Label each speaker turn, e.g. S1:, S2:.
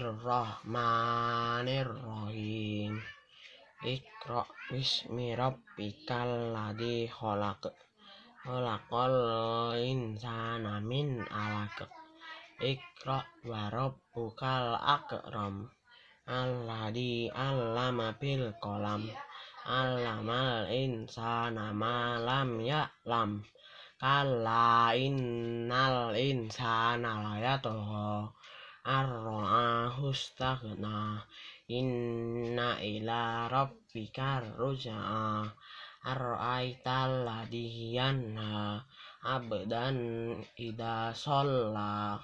S1: Bismillahirrahmanirrahim. Iqra bismi rabbikal ladzi khalaq. Khalaqal insana min 'alaq. Iqra wa rabbukal akram. Alladzi 'allama bil qalam. 'Allamal insana ma lam ya'lam. Kalla innal insana layatgha ar-ra'ahu. Inna ila rabbika ruj'a. Ara'aital ladzi yanha 'abdan idza shalla